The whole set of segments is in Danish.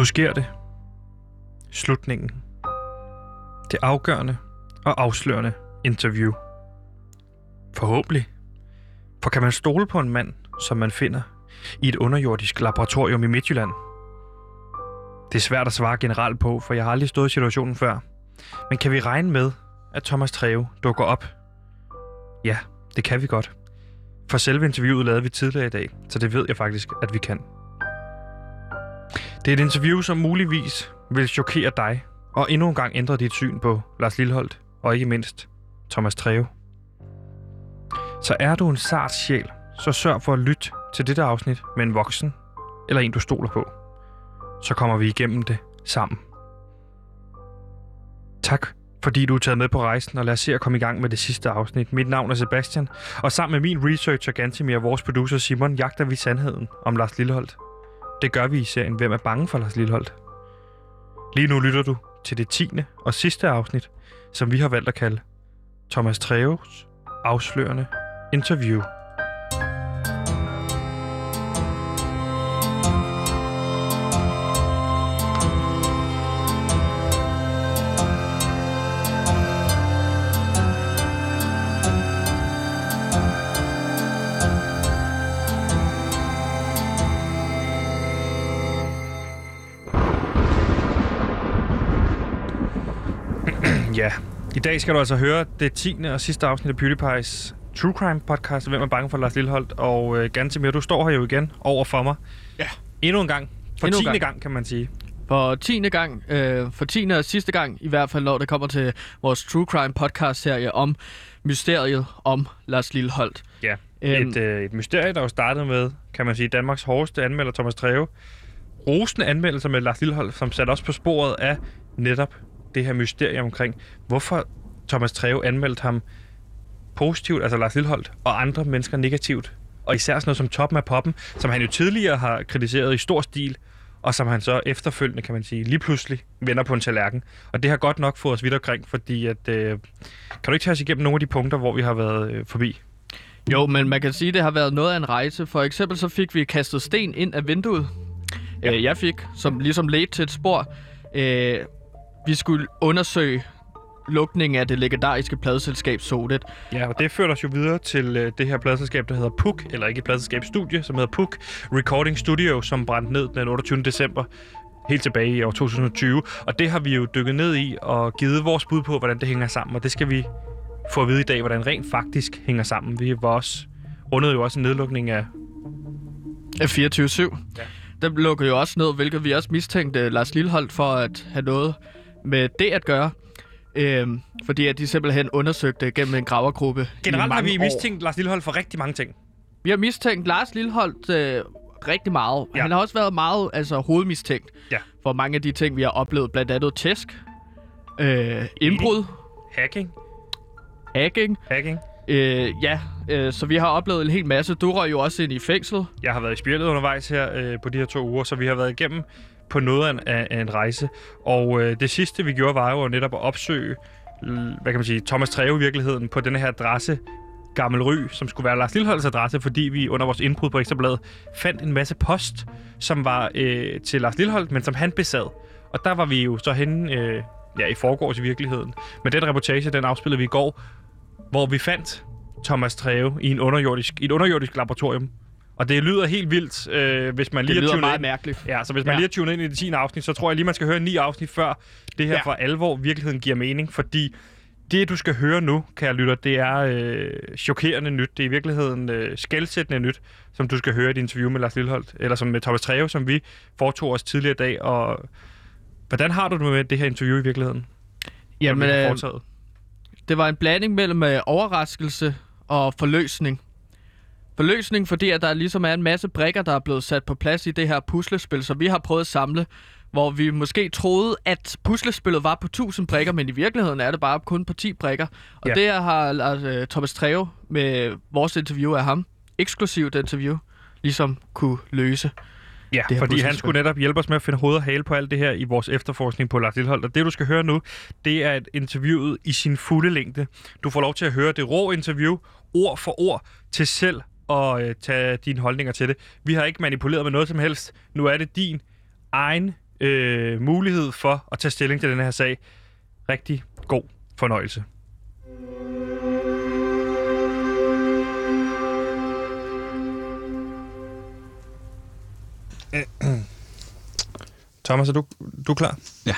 Nu sker det. Slutningen. Det afgørende og afslørende interview. Forhåbentlig. For kan man stole på en mand, som man finder i et underjordisk laboratorium i Midtjylland? Det er svært at svare generelt på, for jeg har aldrig stået i situationen før. Men kan vi regne med, at Thomas Treve dukker op? Ja, det kan vi godt. For selve interviewet lavede vi tidligere i dag, så det ved jeg faktisk, at vi kan. Det er et interview, som muligvis vil chokere dig, og endnu en gang ændre dit syn på Lars Lilholdt, og ikke mindst Thomas Treve. Så er du en sart sjæl, så sørg for at lytte til dette afsnit med en voksen, eller en du stoler på. Så kommer vi igennem det sammen. Tak, fordi du er taget med på rejsen, og lad os se at komme i gang med det sidste afsnit. Mit navn er Sebastian, og sammen med min researcher Gantimir og vores producer Simon, jagter vi sandheden om Lars Lilleholdt. Det gør vi i serien Hvem er bange for Lars Lilleholdt? Lige nu lytter du til det tiende og sidste afsnit, som vi har valgt at kalde Thomas Treves afslørende interview. I dag skal du altså høre det 10. og sidste afsnit af PewDiePie's True Crime podcast, Hvem er bange for Lars Lilleholdt? Og øh, Gantemir, du står her jo igen over for mig. Ja. Endnu en gang. For Endnu en 10. gang. gang, kan man sige. For tiende gang, øh, for tiende og sidste gang, i hvert fald når det kommer til vores True Crime podcast serie om mysteriet om Lars Lilleholdt. Ja. Øhm. Et, øh, et mysterie, der jo startede med, kan man sige, Danmarks hårdeste anmelder, Thomas Treve. Rosende anmeldelser med Lars Lilleholdt, som satte os på sporet af netop det her mysterie omkring, hvorfor Thomas Treve anmeldte ham positivt, altså Lars Lilleholdt, og andre mennesker negativt. Og især sådan noget som toppen af poppen, som han jo tidligere har kritiseret i stor stil, og som han så efterfølgende, kan man sige, lige pludselig vender på en tallerken. Og det har godt nok fået os vidt omkring, fordi at, øh, kan du ikke tage os igennem nogle af de punkter, hvor vi har været øh, forbi? Jo, men man kan sige, at det har været noget af en rejse. For eksempel så fik vi kastet sten ind af vinduet. Ja. Ja. Øh, jeg fik, som ligesom ledte til et spor. Øh, vi skulle undersøge lukningen af det legendariske pladeselskab Sodet. Ja, og det førte os jo videre til øh, det her pladselskab, der hedder PUK, eller ikke et pladselskab studie, som hedder PUK Recording Studio, som brændte ned den 28. december helt tilbage i år 2020. Og det har vi jo dykket ned i og givet vores bud på, hvordan det hænger sammen. Og det skal vi få at vide i dag, hvordan rent faktisk hænger sammen. Vi var også rundet jo også en nedlukning af... Af 24-7. Ja. Den lukkede jo også ned, hvilket vi også mistænkte Lars Lilleholdt for at have noget med det at gøre. Øhm, fordi at de simpelthen undersøgte gennem en gravergruppe i Generelt har vi år. mistænkt Lars Lillehold for rigtig mange ting. Vi har mistænkt Lars Lilleholdt øh, rigtig meget. Ja. Han har også været meget altså, hovedmistænkt Ja. for mange af de ting, vi har oplevet. Blandt andet tæsk, øh, indbrud, Hacking. hacking. Hacking. Øh, ja, øh, så vi har oplevet en hel masse. Du røg jo også ind i fængsel. Jeg har været i spjældet undervejs her øh, på de her to uger, så vi har været igennem på noget af en, af, en rejse. Og øh, det sidste, vi gjorde, var jo netop at opsøge, hvad kan man sige, Thomas Treve i virkeligheden på den her adresse, Gammel Ry, som skulle være Lars Lilleholds adresse, fordi vi under vores indbrud på Ekstrabladet fandt en masse post, som var øh, til Lars Lillehold, men som han besad. Og der var vi jo så henne øh, ja, i forgårs i virkeligheden. Men den reportage, den afspillede vi i går, hvor vi fandt Thomas Treve i, en underjordisk, i et underjordisk laboratorium. Og det lyder helt vildt, øh, hvis man Det lige er lyder meget ind. mærkeligt. Ja, så hvis man Ja. lige er tunet ind i det 10. afsnit, så tror jeg lige, man skal høre ni afsnit før det her ja. For alvor virkeligheden giver mening, fordi det, du skal høre nu, kære lytter, det er øh, chokerende nyt. Det er i virkeligheden øh, skældsættende nyt, som du skal høre i et interview med Lars Lilleholdt, eller som med Thomas Treve, som vi foretog os tidligere i dag. Og hvordan har du det med det her interview i virkeligheden? Jamen, øh, det var en blanding mellem øh, overraskelse og forløsning. Forløsning, fordi at der ligesom er en masse brikker, der er blevet sat på plads i det her puslespil, som vi har prøvet at samle, hvor vi måske troede, at puslespillet var på 1000 brikker, men i virkeligheden er det bare kun på 10 brikker. Og Ja. det har altså, Thomas Treve med vores interview af ham, eksklusivt interview, ligesom kunne løse. Ja, det fordi han skulle netop hjælpe os med at finde hoved og hale på alt det her i vores efterforskning på Lars Lilleholdt. Og det, du skal høre nu, det er et interviewet i sin fulde længde. Du får lov til at høre det rå interview, ord for ord, til selv at øh, tage dine holdninger til det. Vi har ikke manipuleret med noget som helst. Nu er det din egen øh, mulighed for at tage stilling til den her sag. Rigtig god fornøjelse. Thomas, er du, du er klar? Ja.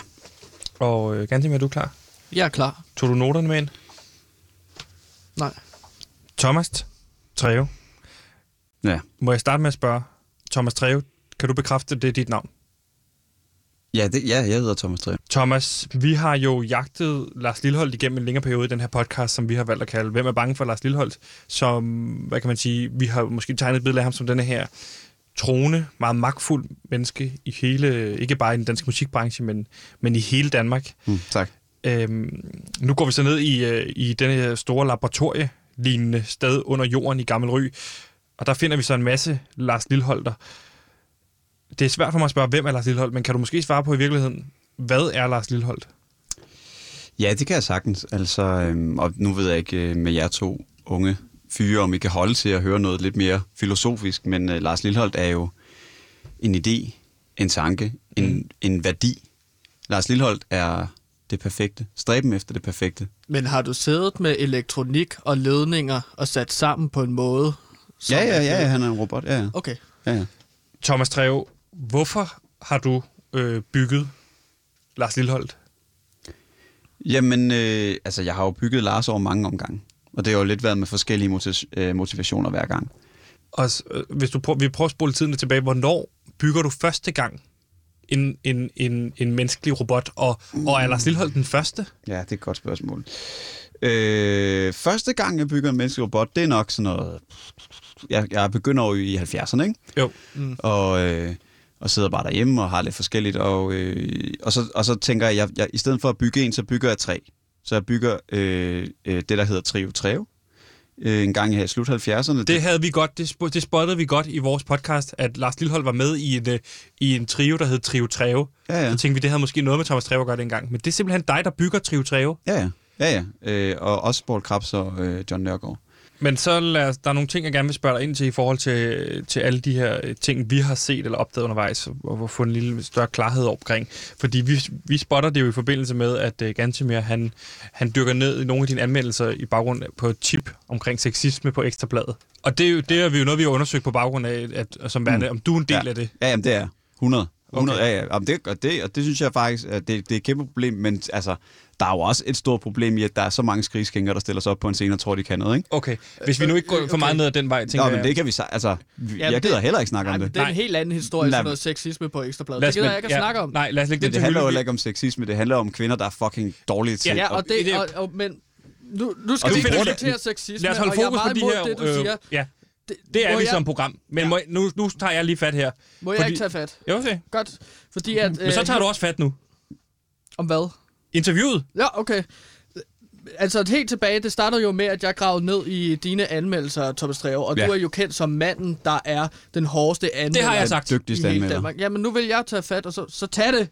Og øh, Gantim, er du klar? Jeg er klar. Tog du noterne med ind? Nej. Thomas Treve. Ja. Må jeg starte med at spørge? Thomas Treve, kan du bekræfte, det er dit navn? Ja, det, ja, jeg hedder Thomas Tre. Thomas, vi har jo jagtet Lars Lilholdt igennem en længere periode i den her podcast, som vi har valgt at kalde Hvem er bange for Lars Lilholdt? Som, hvad kan man sige, vi har måske tegnet et billede af ham som denne her troende, meget magtfuld menneske i hele, ikke bare i den danske musikbranche, men, men i hele Danmark. Mm, tak. Øhm, nu går vi så ned i, øh, i denne her store laboratorie-lignende sted under jorden i Gammel Ry, og der finder vi så en masse Lars Lilholter. Det er svært for mig at spørge, hvem er Lars Lilholdt, men kan du måske svare på i virkeligheden, hvad er Lars Lilholdt? Ja, det kan jeg sagtens. Altså, øhm, og nu ved jeg ikke øh, med jer to unge fyre, om I kan holde til at høre noget lidt mere filosofisk, men øh, Lars Lilholdt er jo en idé, en tanke, en, Mm. en værdi. Lars Lilholdt er det perfekte. Stræben efter det perfekte. Men har du siddet med elektronik og ledninger og sat sammen på en måde? Som Ja, ja, ja, ja, han er en robot. Ja, ja. Okay. ja, ja. Thomas Treve, hvorfor har du øh, bygget Lars Lilholdt? Jamen, øh, altså, jeg har jo bygget Lars over mange omgange. Og det har jo lidt været med forskellige motiv- øh, motivationer hver gang. Og øh, hvis du prøver, vi prøver at spole tiden tilbage, hvornår bygger du første gang en, en, en, en menneskelig robot, og, og er Lars Lilholdt den første? Ja, det er et godt spørgsmål. Øh, første gang, jeg bygger en menneskelig robot, det er nok sådan noget... Jeg, jeg begynder jo i 70'erne, ikke? Jo. Mm. Og, øh, og sidder bare derhjemme og har lidt forskelligt. Og, øh, og, så, og så tænker jeg, jeg, jeg, i stedet for at bygge en, så bygger jeg tre. Så jeg bygger øh, øh, det, der hedder Trio Treo. Øh, en gang her i slut 70'erne. Det havde vi godt, det, sp- det spottede vi godt i vores podcast, at Lars Lilholdt var med i en, øh, i en trio, der hed Trio Treve. Ja, ja. Så tænkte vi, det havde måske noget med Thomas Treve at gøre dengang. Men det er simpelthen dig, der bygger Trio Treve. Ja, ja. Ja, ja. Øh, og også Paul Krabs og øh, John Nørgaard. Men så lad os, der er nogle ting, jeg gerne vil spørge dig ind til i forhold til, til alle de her øh, ting, vi har set eller opdaget undervejs, og få en lille større klarhed omkring. Fordi vi, vi spotter det jo i forbindelse med, at uh, Gantemir, han, han dykker ned i nogle af dine anmeldelser i baggrund på tip omkring sexisme på Ekstrabladet. Og det er jo, det er vi jo noget, vi har undersøgt på baggrund af, at, som værende, om du er en del Ja. af det. Ja, jamen det er 100. 100 Okay. ja, ja. Jamen, det, og, det, og det synes jeg faktisk, at det, det er et kæmpe problem, men altså, der er jo også et stort problem i, at der er så mange skrigskænger, der stiller sig op på en scene og tror, de kan noget, ikke? Okay, hvis vi nu ikke går for Okay. meget ned ad den vej, tænker Nå, men jeg... det kan vi så, altså, Jamen, jeg gider det- heller ikke snakke Nej, om det. det er en helt anden historie, Lad- sådan noget sexisme på Ekstrabladet. Lad Det gider jeg ikke at ja, snakke om. Nej, lad os lægge det til handler jo ikke om sexisme, det handler om kvinder, der er fucking dårlige til. Ja, og det, det- og, og, men nu, nu skal Og vi diskutere det- sexisme, Lad os holde og jeg er fokus på meget de imod her... det, du siger. ja, det er må vi jeg, program. Men Ja. må, jeg- nu, nu tager jeg lige fat her. Må jeg fordi- ikke tage fat? Jo, okay. Godt. Fordi at... Men så tager du også fat nu. Om hvad? Interviewet. Ja, okay. Altså helt tilbage, det startede jo med, at jeg gravede ned i dine anmeldelser, Thomas Treve, og Ja. du er jo kendt som manden, der er den hårdeste anmelder Det har jeg sagt. Dygtigste anmelder. Danmark. Jamen nu vil jeg tage fat, og så, så tag det.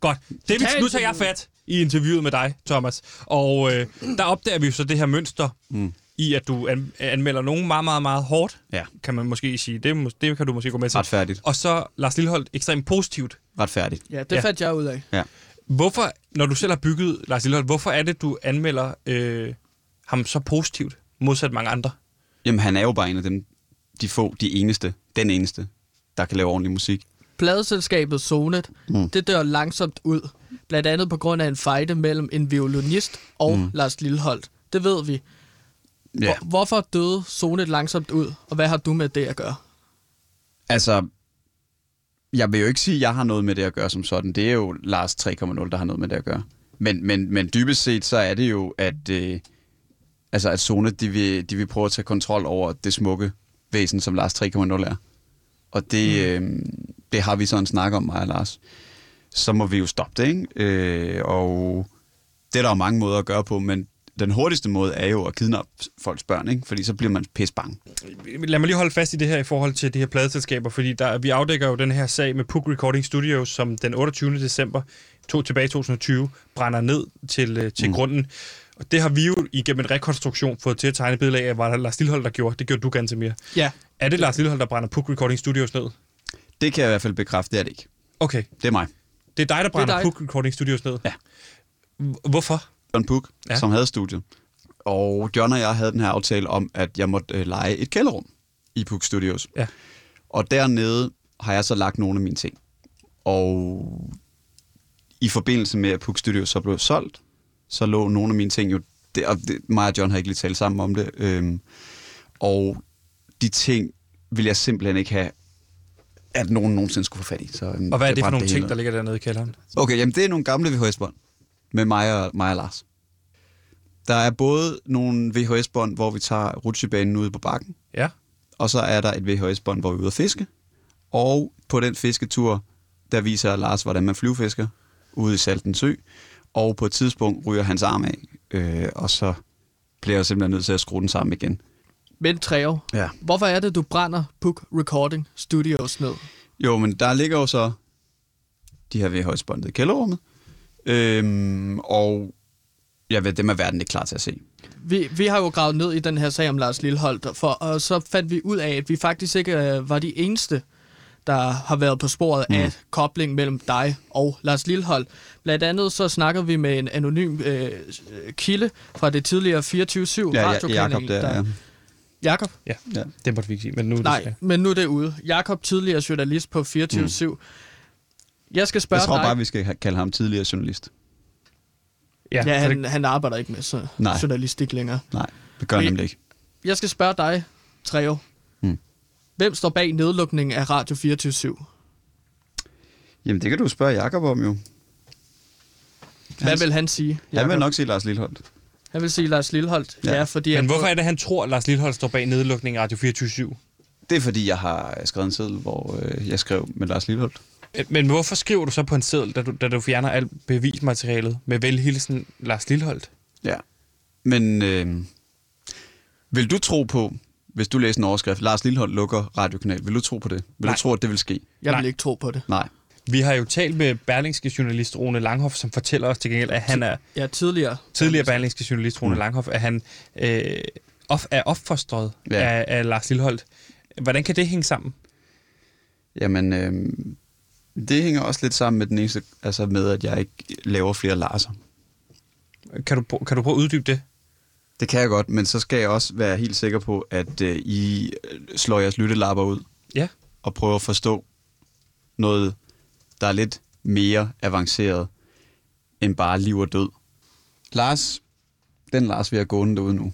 Godt. Det, vi, tag nu tager jeg fat i interviewet med dig, Thomas. Og øh, der opdager vi jo så det her mønster Mm. I, at du an, anmelder nogen meget, meget, meget hårdt, Ja, kan man måske sige. Det, det kan du måske gå med til. retfærdigt. Og så Lars Lilleholdt ekstremt positivt. Retfærdigt. Ja, det Ja. ja. fandt jeg ud af. Hvorfor, når du selv har bygget Lars Lilleholdt, hvorfor er det, du anmelder øh, ham så positivt, modsat mange andre? Jamen, han er jo bare en af dem, de få, de eneste, den eneste, der kan lave ordentlig musik. Pladeselskabet Sonet, Mm. det dør langsomt ud. Blandt andet på grund af en fejde mellem en violinist og mm. Lars Lilleholdt. Det ved vi. Ja. Hvor, hvorfor døde Sonet langsomt ud, og hvad har du med det at gøre? Altså, jeg vil jo ikke sige, at jeg har noget med det at gøre som sådan. Det er jo Lars 3.0, der har noget med det at gøre. Men, men, men dybest set, så er det jo, at, øh, altså, at Zone, de vil, de vil prøve at tage kontrol over det smukke væsen, som Lars 3.0 er. Og det, mm. øh, det har vi så en snak om, mig og Lars. Så må vi jo stoppe det, ikke? Øh, og det er der jo mange måder at gøre på, men den hurtigste måde er jo at kidnappe folks børn, ikke? Fordi så bliver man pisse bange. Lad mig lige holde fast i det her i forhold til de her pladeselskaber, fordi der, vi afdækker jo den her sag med Puk Recording Studios, som den 28. december to, tilbage i 2020 brænder ned til, øh, til mm. Grunden. Og det har vi jo igennem en rekonstruktion fået til at tegne et billede af, var det Lars Lillehold, der gjorde. Det gjorde du ganske mere. Ja. Er det Lars Lillehold, der brænder Puk Recording Studios ned? Det kan jeg i hvert fald bekræfte, det er det ikke. Okay. Det er mig. Det er dig, der brænder dig. Cook Recording Studios ned? Ja. Hvorfor? John Book, Ja. som havde studiet. Og John og jeg havde den her aftale om, at jeg måtte øh, lege et kælderrum i Book Studios. Ja. Og dernede har jeg så lagt nogle af mine ting. Og i forbindelse med, at Book Studios så blev solgt, så lå nogle af mine ting jo... Det, og det, mig og John har ikke lige talt sammen om det. Øhm, og de ting vil jeg simpelthen ikke have, at nogen nogensinde skulle få fat i. Så, øhm, Og hvad er det for nogle hele ting, ned. der ligger dernede i kælderen? Okay, jamen det er nogle gamle VHS-bånd med mig og, mig og Lars. Der er både nogle VHS-bånd, hvor vi tager rutsjebanen ude på bakken, Ja. og så er der et VHS-bånd, hvor vi er ude at fiske. Og på den fisketur, der viser Lars, hvordan man flyvefisker ude i Salten Sø. Og på et tidspunkt ryger hans arm af, øh, og så bliver jeg simpelthen nødt til at skrue den sammen igen. Men Treo, Ja. hvorfor er det, du brænder Book Recording Studios ned? Jo, men der ligger jo så de her VHS-bånd i kælderrummet. Øhm, og jeg ved, dem er verden ikke klar til at se. Vi, vi har jo gravet ned i den her sag om Lars Lilleholdt, for, og så fandt vi ud af, at vi faktisk ikke øh, var de eneste, der har været på sporet mm. af kobling mellem dig og Lars Lilleholdt. Blandt andet så snakkede vi med en anonym øh, kilde fra det tidligere 24-7 Ja, radiokanal. Jakob der, ja. Jakob? Ja, Ja. det måtte vi ikke sige, men nu er det Nej, så. men nu er det ude. Jakob, tidligere journalist på 24-7. Mm. Jeg skal spørge Jeg tror dig. bare, vi skal kalde ham tidligere journalist. Ja, ja, han, det, han arbejder ikke med så Nej. journalistik længere. Nej, det gør han nemlig ikke. Jeg skal spørge dig, Treo. Mm. Hvem står bag nedlukningen af Radio 24 Jamen, det kan du spørge Jakob om jo. Hvad Han- vil han sige? Han vil nok sige Lars Lilleholdt. han vil sige Lars Lilleholdt. Ja, Ja. fordi men hvorfor er det, han tror, at Lars Lillehold står bag nedlukningen af Radio 24 Det er fordi, jeg har skrevet en seddel, hvor øh, jeg skrev med Lars Lilleholdt. Men hvorfor skriver du så på en seddel, da du, da du fjerner alt bevismaterialet med velhilsen Lars Lilleholdt? Ja. Men øh, vil du tro på, hvis du læser en overskrift, Lars Lilleholdt lukker radiokanal, vil du tro på det? Vil Nej. du tro, at det vil ske? Jeg Nej. vil ikke tro på det. Nej. Vi har jo talt med berlingske journalist Rune Langhoff, som fortæller os til gengæld, at han er Ja, tidligere. tidligere berlingske journalist Rune Mm. Langhoff, at han øh, of, er opfostret ja. Ja. af, af Lars Lilleholdt. Hvordan kan det hænge sammen? Jamen, øh, det hænger også lidt sammen med den eneste, altså med, at jeg ikke laver flere Larser. Kan du, kan du prøve at uddybe det? Det kan jeg godt, men så skal jeg også være helt sikker på, at øh, I øh, slår jeres lyttelapper ud Ja. og prøver at forstå noget, der er lidt mere avanceret end bare liv og død. Lars, den Lars, vi har gående derude nu,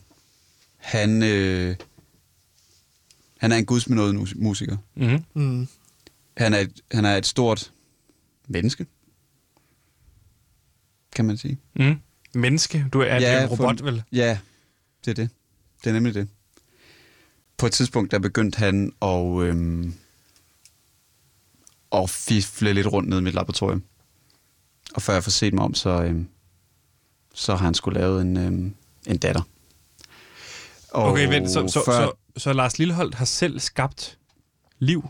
han, øh, han er en gudsbenået mus- musiker. Mm-hmm. Mm. Han er, et, han er et stort menneske, kan man sige. Mm. Menneske? Du er, ja, en for- robot, vel? Ja, det er det. Det er nemlig det. På et tidspunkt, der begyndte han at, øhm, at fifle lidt rundt ned i mit laboratorium. Og før jeg får set mig om, så, øhm, så har han skulle lavet en, øhm, en datter. Og Okay, vent, så, så, før, så, så Lars Lilleholdt har selv skabt liv?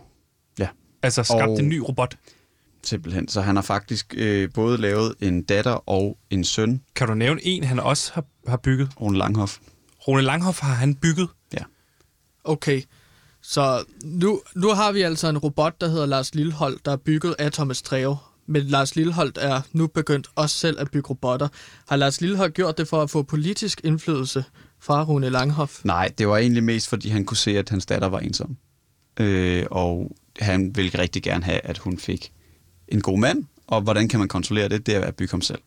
Altså skabt Og- en ny robot? Simpelthen. Så han har faktisk øh, både lavet en datter og en søn, Kan du nævne en, han også har, har bygget? Rune Langhoff. Rune Langhoff har han bygget. Ja. Okay, så nu, nu har vi altså en robot, der hedder Lars Lilleholdt, der er bygget af Thomas Treve. Men Lars Lilleholdt er nu begyndt også selv at bygge robotter. Har Lars Lilleholdt gjort det for at få politisk indflydelse fra Rune Langhoff? Nej, det var egentlig mest, fordi han kunne se, at hans datter var ensom. Øh, og han ville rigtig gerne have, at hun fik en god mand. Og hvordan kan man kontrollere det? Det er at bygge ham selv.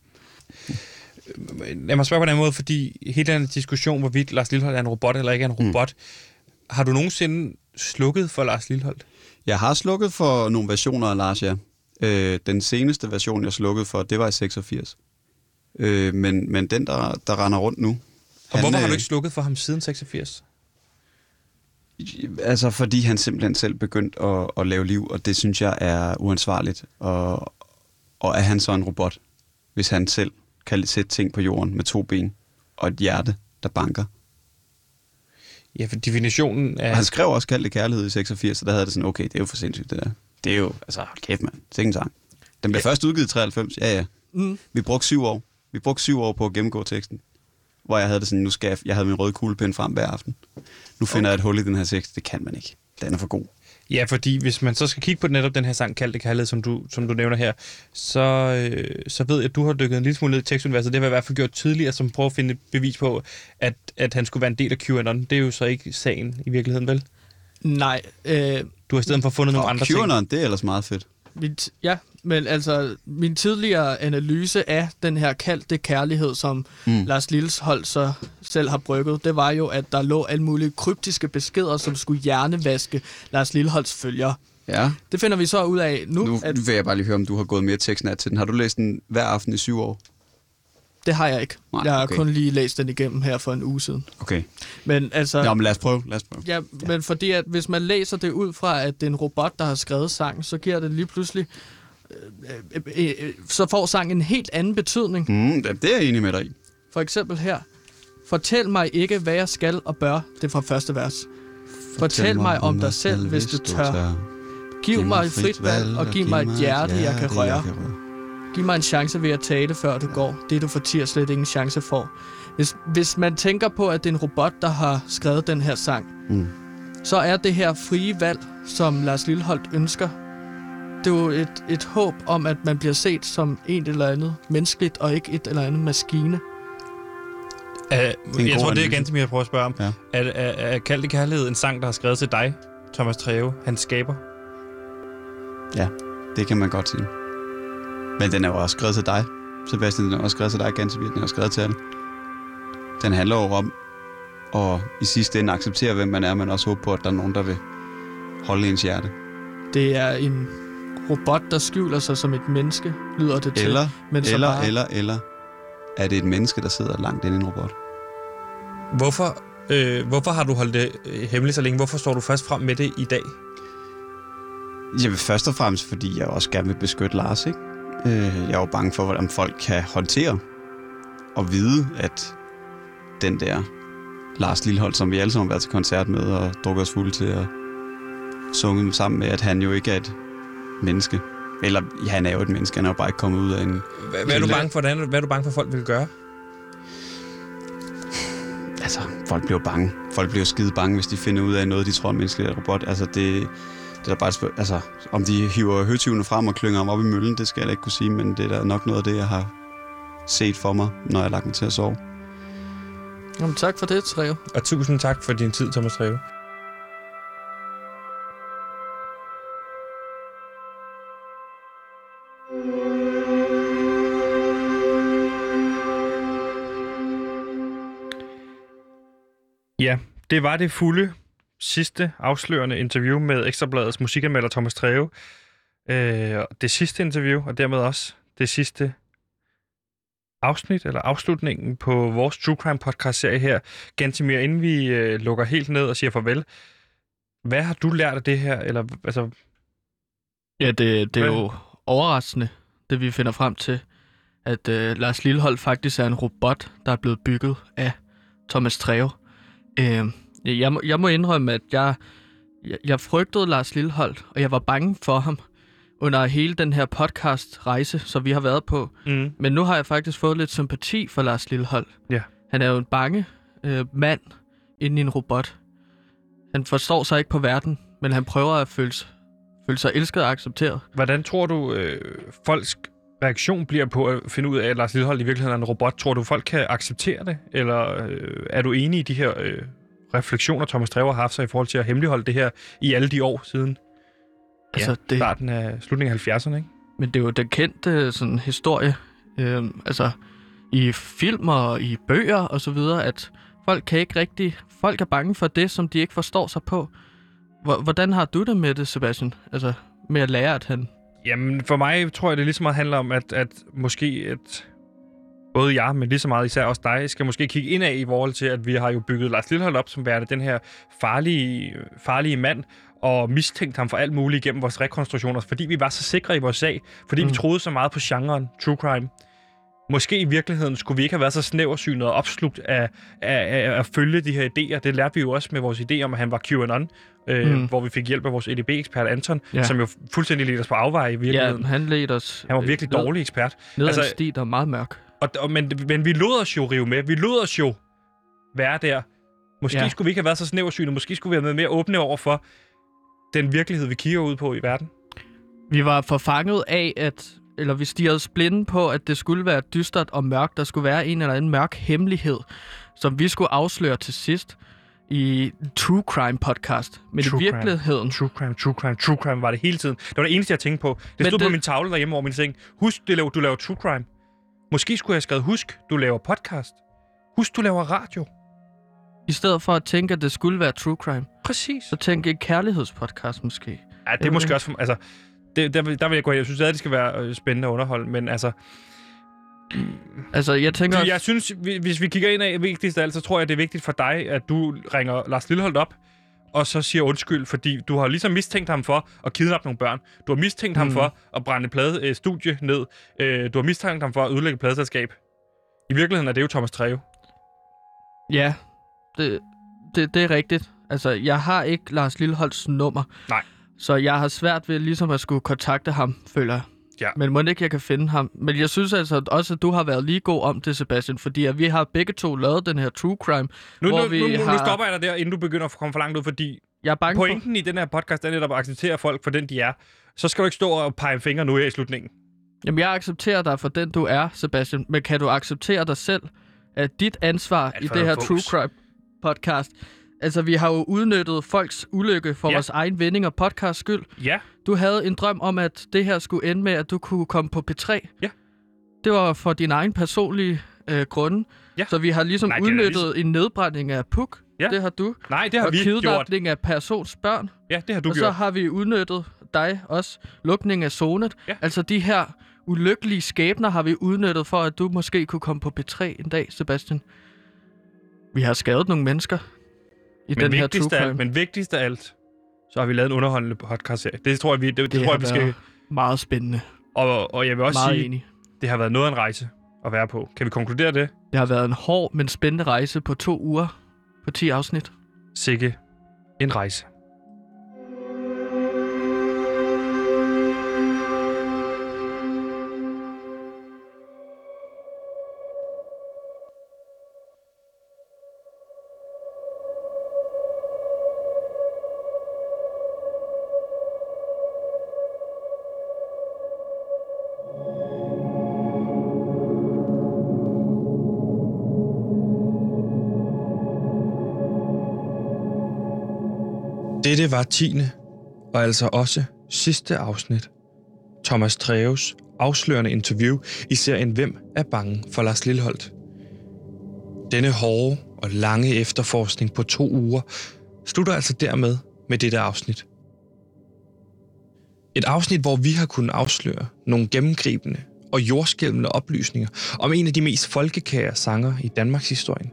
Lad mig spørge på den måde, fordi hele den diskussion, hvorvidt Lars Lilleholdt er en robot eller ikke er en robot, mm. har du nogensinde slukket for Lars Lilleholdt? Jeg har slukket for nogle versioner af Lars, ja. Øh, den seneste version, jeg slukkede for, det var i 86. Øh, men, men den, der, der render rundt nu... Og hvorfor har øh, du ikke slukket for ham siden 86? Altså, fordi han simpelthen selv begyndt at, at lave liv, og det synes jeg er uansvarligt. Og, og er han så en robot, hvis han selv kan sætte ting på jorden med to ben og et hjerte, der banker? Ja, for definitionen Og af... han skrev også Kald det kærlighed i 86, så der havde det sådan, okay, det er jo for sindssygt, det der. Det er jo, altså, hold kæft, mand. Er en sang. Den blev ja. først udgivet i 93, ja, ja. Mm. Vi brugte syv år. Vi brugte syv år på at gennemgå teksten. Hvor jeg havde det sådan, nu skal jeg, jeg havde min røde kuglepen frem hver aften. Nu finder okay. jeg et hul i den her tekst. Det kan man ikke. Den er for god. Ja, fordi hvis man så skal kigge på netop den her sang, Kaldte Kærlighed, som du, som du nævner her, så, øh, så ved jeg, at du har dykket en lille smule ned i tekstuniverset. Det har jeg i hvert fald gjort tidligere, som prøver at finde et bevis på, at, at han skulle være en del af QAnon. Det er jo så ikke sagen i virkeligheden, vel? Nej, øh, Du har i stedet for fundet nogle Og andre ting. QAnon, det er ellers meget fedt. Min ja, men altså, min tidligere analyse af den her kaldte kærlighed, som Mm. Lars Lilshold så selv har brygget, det var jo, at der lå alle mulige kryptiske beskeder, som skulle hjernevaske Lars Lilholds følgere. Ja, Det finder vi så ud af nu, nu at vil jeg bare lige høre, om du har gået mere tekstnat til den. Har du læst den hver aften i syv år? det har jeg ikke. Nej, jeg har okay. kun lige læst den igennem her for en uge siden. Okay. Men altså... Nå, men lad os prøve. Lad os prøve. Ja, men fordi at hvis man læser det ud fra, at det er en robot, der har skrevet sang, så giver det lige pludselig... Øh, øh, øh, øh, så får sangen en helt anden betydning. Mm, det det er jeg enig med dig i. For eksempel her. Fortæl mig ikke, hvad jeg skal og bør. Det er fra første vers. Fortæl, mig om dig selv, hvis du tør. Giv mig et frit valg, og giv mig et hjerte, jeg kan røre. Giv mig en chance ved at tale, før du går. Det, du fortier, slet ingen chance får. Hvis, hvis man tænker på, at det er en robot, der har skrevet den her sang, Mm. så er det her frie valg, som Lars Lilleholdt ønsker, det er jo et, et håb om, at man bliver set som en eller andet menneskeligt, og ikke et eller andet maskine. Uh, jeg tror, det er ganske mere, jeg prøver at spørge om. Ja. Er, er, er Kaldte Kærlighed en sang, der har skrevet til dig, Thomas Treve, han skaber? Ja, det kan man godt sige. Men den er jo også skrevet til dig, Sebastian. Den er også skrevet til dig, ganske vildt. Den er også skrevet til alle. Den handler jo om at i sidste ende acceptere, hvem man er, men også håbe på, at der er nogen, der vil holde ens hjerte. Det er en robot, der skjuler sig som et menneske, lyder det til. Eller, men eller, bare- eller, eller er det et menneske, der sidder langt inde i en robot? Hvorfor, øh, hvorfor har du holdt det øh, hemmeligt så længe? Hvorfor står du først frem med det i dag? Jeg vil først og fremmest, fordi jeg også gerne vil beskytte Lars, ikke? Øh, Jeg er jo bange for, hvordan folk kan håndtere og vide, at den der Lars Lillehold, som vi alle sammen har været til koncert med og drukket os fulde til at sunge sammen med, at han jo ikke er et menneske. Eller, ja, han er jo et menneske, han er jo bare ikke kommet ud af en... Hvad, hvad, er du bange for, hvordan, hvad er du bange for, folk vil gøre? Altså, folk bliver bange. Folk bliver skide bange, hvis de finder ud af noget, de tror er en menneske eller robot. Altså, det, det er bare et spørg- Altså, om de hiver høtyvene frem og klynger ham op i møllen, det skal jeg da ikke kunne sige, men det er da nok noget af det, jeg har set for mig, når jeg har lagt mig til at sove. Jamen, tak for det, Treve. Og tusind tak for din tid, Thomas Treve. Ja, det var det fulde sidste afslørende interview med Ekstrabladets musikanmelder Thomas Treve. Øh, det sidste interview, og dermed også det sidste afsnit, eller afslutningen på vores True Crime podcast serie her. Gantimir, inden vi øh, lukker helt ned og siger farvel, hvad har du lært af det her? Eller, altså, Ja, det, det er Hvad? jo overraskende, det vi finder frem til, at øh, Lars Lillehold faktisk er en robot, der er blevet bygget af Thomas Treve. Øh, jeg, må, jeg må indrømme, at jeg, jeg, jeg frygtede Lars Lillehold, og jeg var bange for ham under hele den her podcast-rejse, som vi har været på. mm, Men nu har jeg faktisk fået lidt sympati for Lars Lillehold. Ja. Han er jo en bange øh, mand inde i en robot. Han forstår sig ikke på verden, men han prøver at føle, føle sig elsket og accepteret. hvordan tror du, øh, folks reaktion bliver på at finde ud af, at Lars Lillehold i virkeligheden er en robot? Tror du, folk kan acceptere det? Eller øh, er du enig i de her øh, refleksioner, Thomas Treve har haft sig i forhold til at hemmeligholde det her i alle de år siden Altså, ja, det, starten af slutningen af 70'erne, ikke? Men det er jo den kendte sådan, historie, øh, altså i film og i bøger og så videre, at folk kan ikke rigtig, folk er bange for det, som de ikke forstår sig på. Hvor- Hvordan har du det med det, Sebastian? Altså med at lære, at han... Jamen, for mig tror jeg, det lige så meget handler om, at, at måske at både jeg, men lige så meget især også dig, skal måske kigge indad i forhold til, at vi har jo bygget Lars Lillehold op som værende den her farlige, farlige mand, og mistænkt ham for alt muligt igennem vores rekonstruktioner, fordi vi var så sikre i vores sag, fordi mm. vi troede så meget på genren true crime. Måske i virkeligheden skulle vi ikke have været så snæversynet og opslugt af, af, af at følge de her idéer. Det lærte vi jo også med vores idé om, at han var QAnon, øh, mm. Hvor vi fik hjælp af vores EDB-ekspert Anton, ja. Ja. som jo fuldstændig ledte os på afveje i Ja, virkeligheden. han ledte os... Han var virkelig ned, dårlig ekspert. Ned Altså- en sti, der er meget mørk. Og, og, men, men vi lod os jo rive med. Vi lod os jo være der. Måske ja. Skulle vi ikke have været så snæversynet. Måske skulle vi have været mere åbne over for, den virkelighed, vi kigger ud på i verden? Vi var forfanget af, at eller vi stirrede blinde på, at det skulle være dystert og mørkt. Der skulle være en eller anden mørk hemmelighed, som vi skulle afsløre til sidst i True Crime podcast. Men True i virkeligheden... True crime, true crime, true crime var det hele tiden. Det var det eneste, jeg tænkte på. Det Men stod det... på min tavle derhjemme over min seng. Husk, du laver, du laver true crime. Måske skulle jeg have skrevet, husk, du laver podcast. Husk, du laver radio. I stedet for at tænke, at det skulle være True Crime, Præcis. så tænk en kærlighedspodcast måske. Ja, det er måske også... For, altså, det, der, vil- der vil jeg gå hen. Jeg synes at det skal være øh, spændende og underhold, men altså... Altså, jeg tænker... Så jeg synes, vi- hvis vi kigger ind af vigtigst af alt, så tror jeg, det er vigtigt for dig, at du ringer Lars Lilleholdt op, og så siger undskyld, fordi du har ligesom mistænkt ham for at kidnappe nogle børn. Du har mistænkt mm. ham for at brænde plade, øh, studie ned. Øh, du har mistænkt ham for at ødelægge pladeselskab. I virkeligheden er det jo Thomas Treve. Ja, det, det, det er rigtigt. Altså, jeg har ikke Lars Lilleholds nummer. Nej. Så jeg har svært ved ligesom at skulle kontakte ham, føler jeg. Ja. Men må ikke, jeg kan finde ham. Men jeg synes altså også, at du har været lige god om det, Sebastian. Fordi at vi har begge to lavet den her true crime. Nu, Hvor nu, vi nu, nu, nu har- stopper jeg dig der, inden du begynder at komme for langt ud, fordi Jeg er bange for... pointen i den her podcast er netop at acceptere folk for den, de er. Så skal du ikke stå og pege fingre nu her i slutningen. Jamen, jeg accepterer dig for den, du er, Sebastian. Men kan du acceptere dig selv, at dit ansvar Alt i for det her vås. True Crime podcast... Altså, vi har jo udnyttet folks ulykke for Ja. vores egen vinding og podcast skyld. Ja, Du havde en drøm om, at det her skulle ende med, at du kunne komme på P3. Ja. Det var for din egen personlige øh, grunde. Ja. Så vi har ligesom Nej, udnyttet en nedbrænding af Puk. Ja. Det har du. nej, det har og vi gjort. kidnapning af persons børn. Ja, det har du og så gjort. har vi udnyttet dig også. Lukning af zonet. Ja. Altså de her ulykkelige skæbner har vi udnyttet for, at du måske kunne komme på P3 en dag, Sebastian. Vi har skadet nogle mennesker i Men den her true crime. alt, men vigtigst af alt, så har vi lavet en underholdende podcast her. Det tror jeg, vi, det, det, det tror jeg, vi skal... meget spændende. Og, og jeg vil også Meget sige, enig. det har været noget af en rejse at være på. Kan vi konkludere det? Det har været en hård, men spændende rejse på to uger på 10 afsnit. Sikke en rejse. Dette var 10. og altså også sidste afsnit. Thomas Treves afslørende interview i serien Hvem er bange for Lars Lilleholdt. Denne hårde og lange efterforskning på to uger slutter altså dermed med dette afsnit. Et afsnit, hvor vi har kunnet afsløre nogle gennemgribende og jordskælvende oplysninger om en af de mest folkekære sanger i Danmarks historie.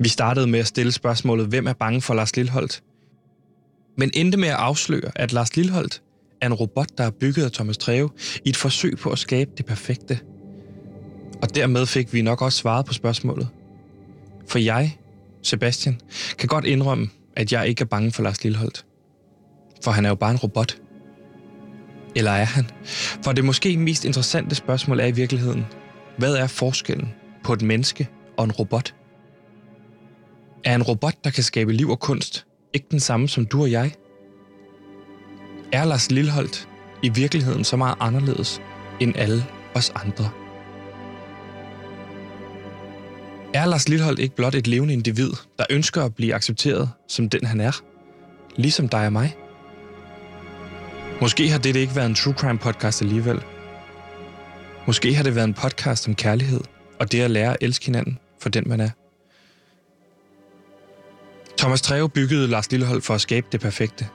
Vi startede med at stille spørgsmålet, hvem er bange for Lars Lilleholdt? Men endte med at afsløre, at Lars Lilleholdt er en robot, der er bygget af Thomas Treve i et forsøg på at skabe det perfekte. Og dermed fik vi nok også svaret på spørgsmålet. For jeg, Sebastian, kan godt indrømme, at jeg ikke er bange for Lars Lilleholdt. For han er jo bare en robot. Eller er han? For det måske mest interessante spørgsmål er i virkeligheden, hvad er forskellen på et menneske og en robot? Er en robot, der kan skabe liv og kunst, ikke den samme som du og jeg? Er Lars Lilholdt i virkeligheden så meget anderledes end alle os andre? Er Lars Lilholdt ikke blot et levende individ, der ønsker at blive accepteret som den han er? Ligesom dig og mig? Måske har dette ikke været en true crime podcast alligevel. Måske har det været en podcast om kærlighed og det at lære at elske hinanden for den man er. Thomas Treve byggede Lars Lillehold for at skabe det perfekte.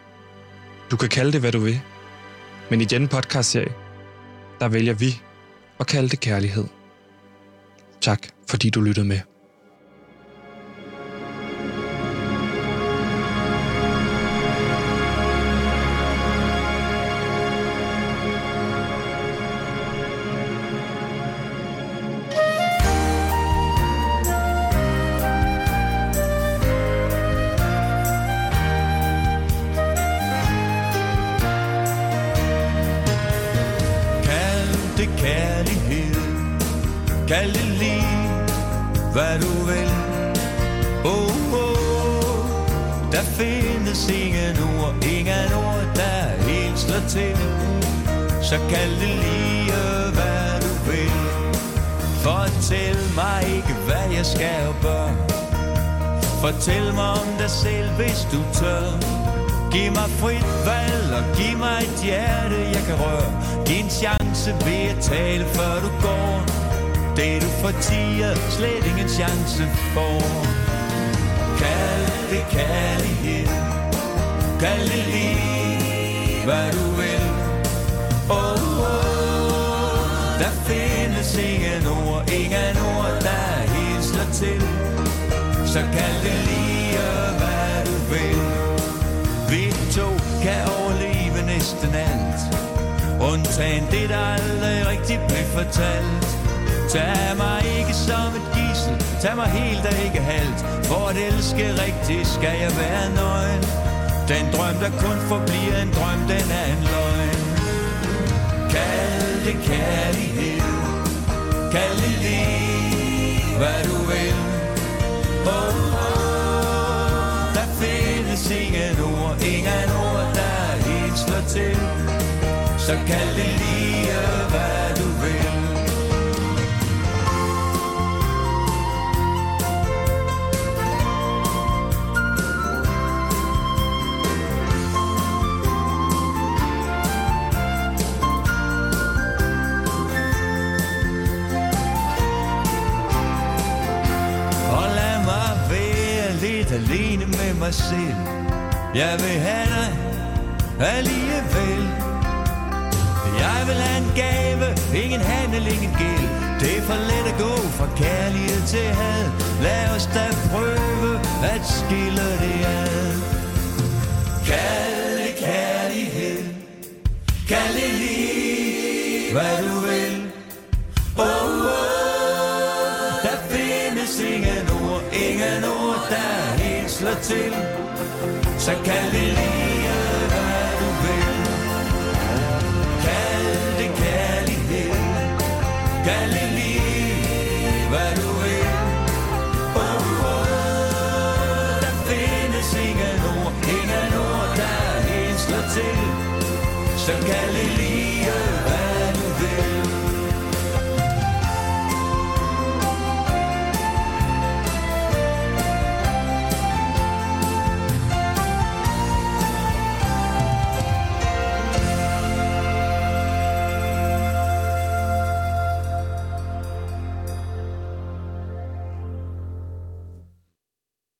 Du kan kalde det, hvad du vil. Men i denne podcastserie, der vælger vi at kalde det kærlighed. Tak, fordi du lyttede med. Fortæl mig om dig selv, hvis du tør. Giv mig frit valg og giv mig et hjerte, jeg kan røre. Giv en chance ved at tale, før du går. Det du fortiger, slet ingen chance for. Kald det kærlighed. Kald det lige, hvad du vil. Oh, oh, der findes ingen ord, ingen ord, der. Så kald det lige, hvad du vil. Vi to kan overleve næsten alt. Undtagen det, der aldrig rigtig blev fortalt. Tag mig ikke som et gissel, tag mig helt og ikke halvt. For at elske rigtigt skal jeg være nøgen. Den drøm, der kun forbliver en drøm, den er en løgn. Kald det kærlighed, kald det lige, hvad du vil. Oh, oh, der findes ingen ord, ingen ord, der helt slår til. Så kald det lige, mig selv. Jeg vil have dig alligevel. Jeg vil have en gave, ingen handel, ingen gæld. Det er for let at gå fra kærlighed til had. Lad os da prøve at skille det ad. Kald det kærlighed. Kald det lige, hvad du vil. Oh, oh, der findes ingen ord, ingen ord, der helt til. Så kan det lige,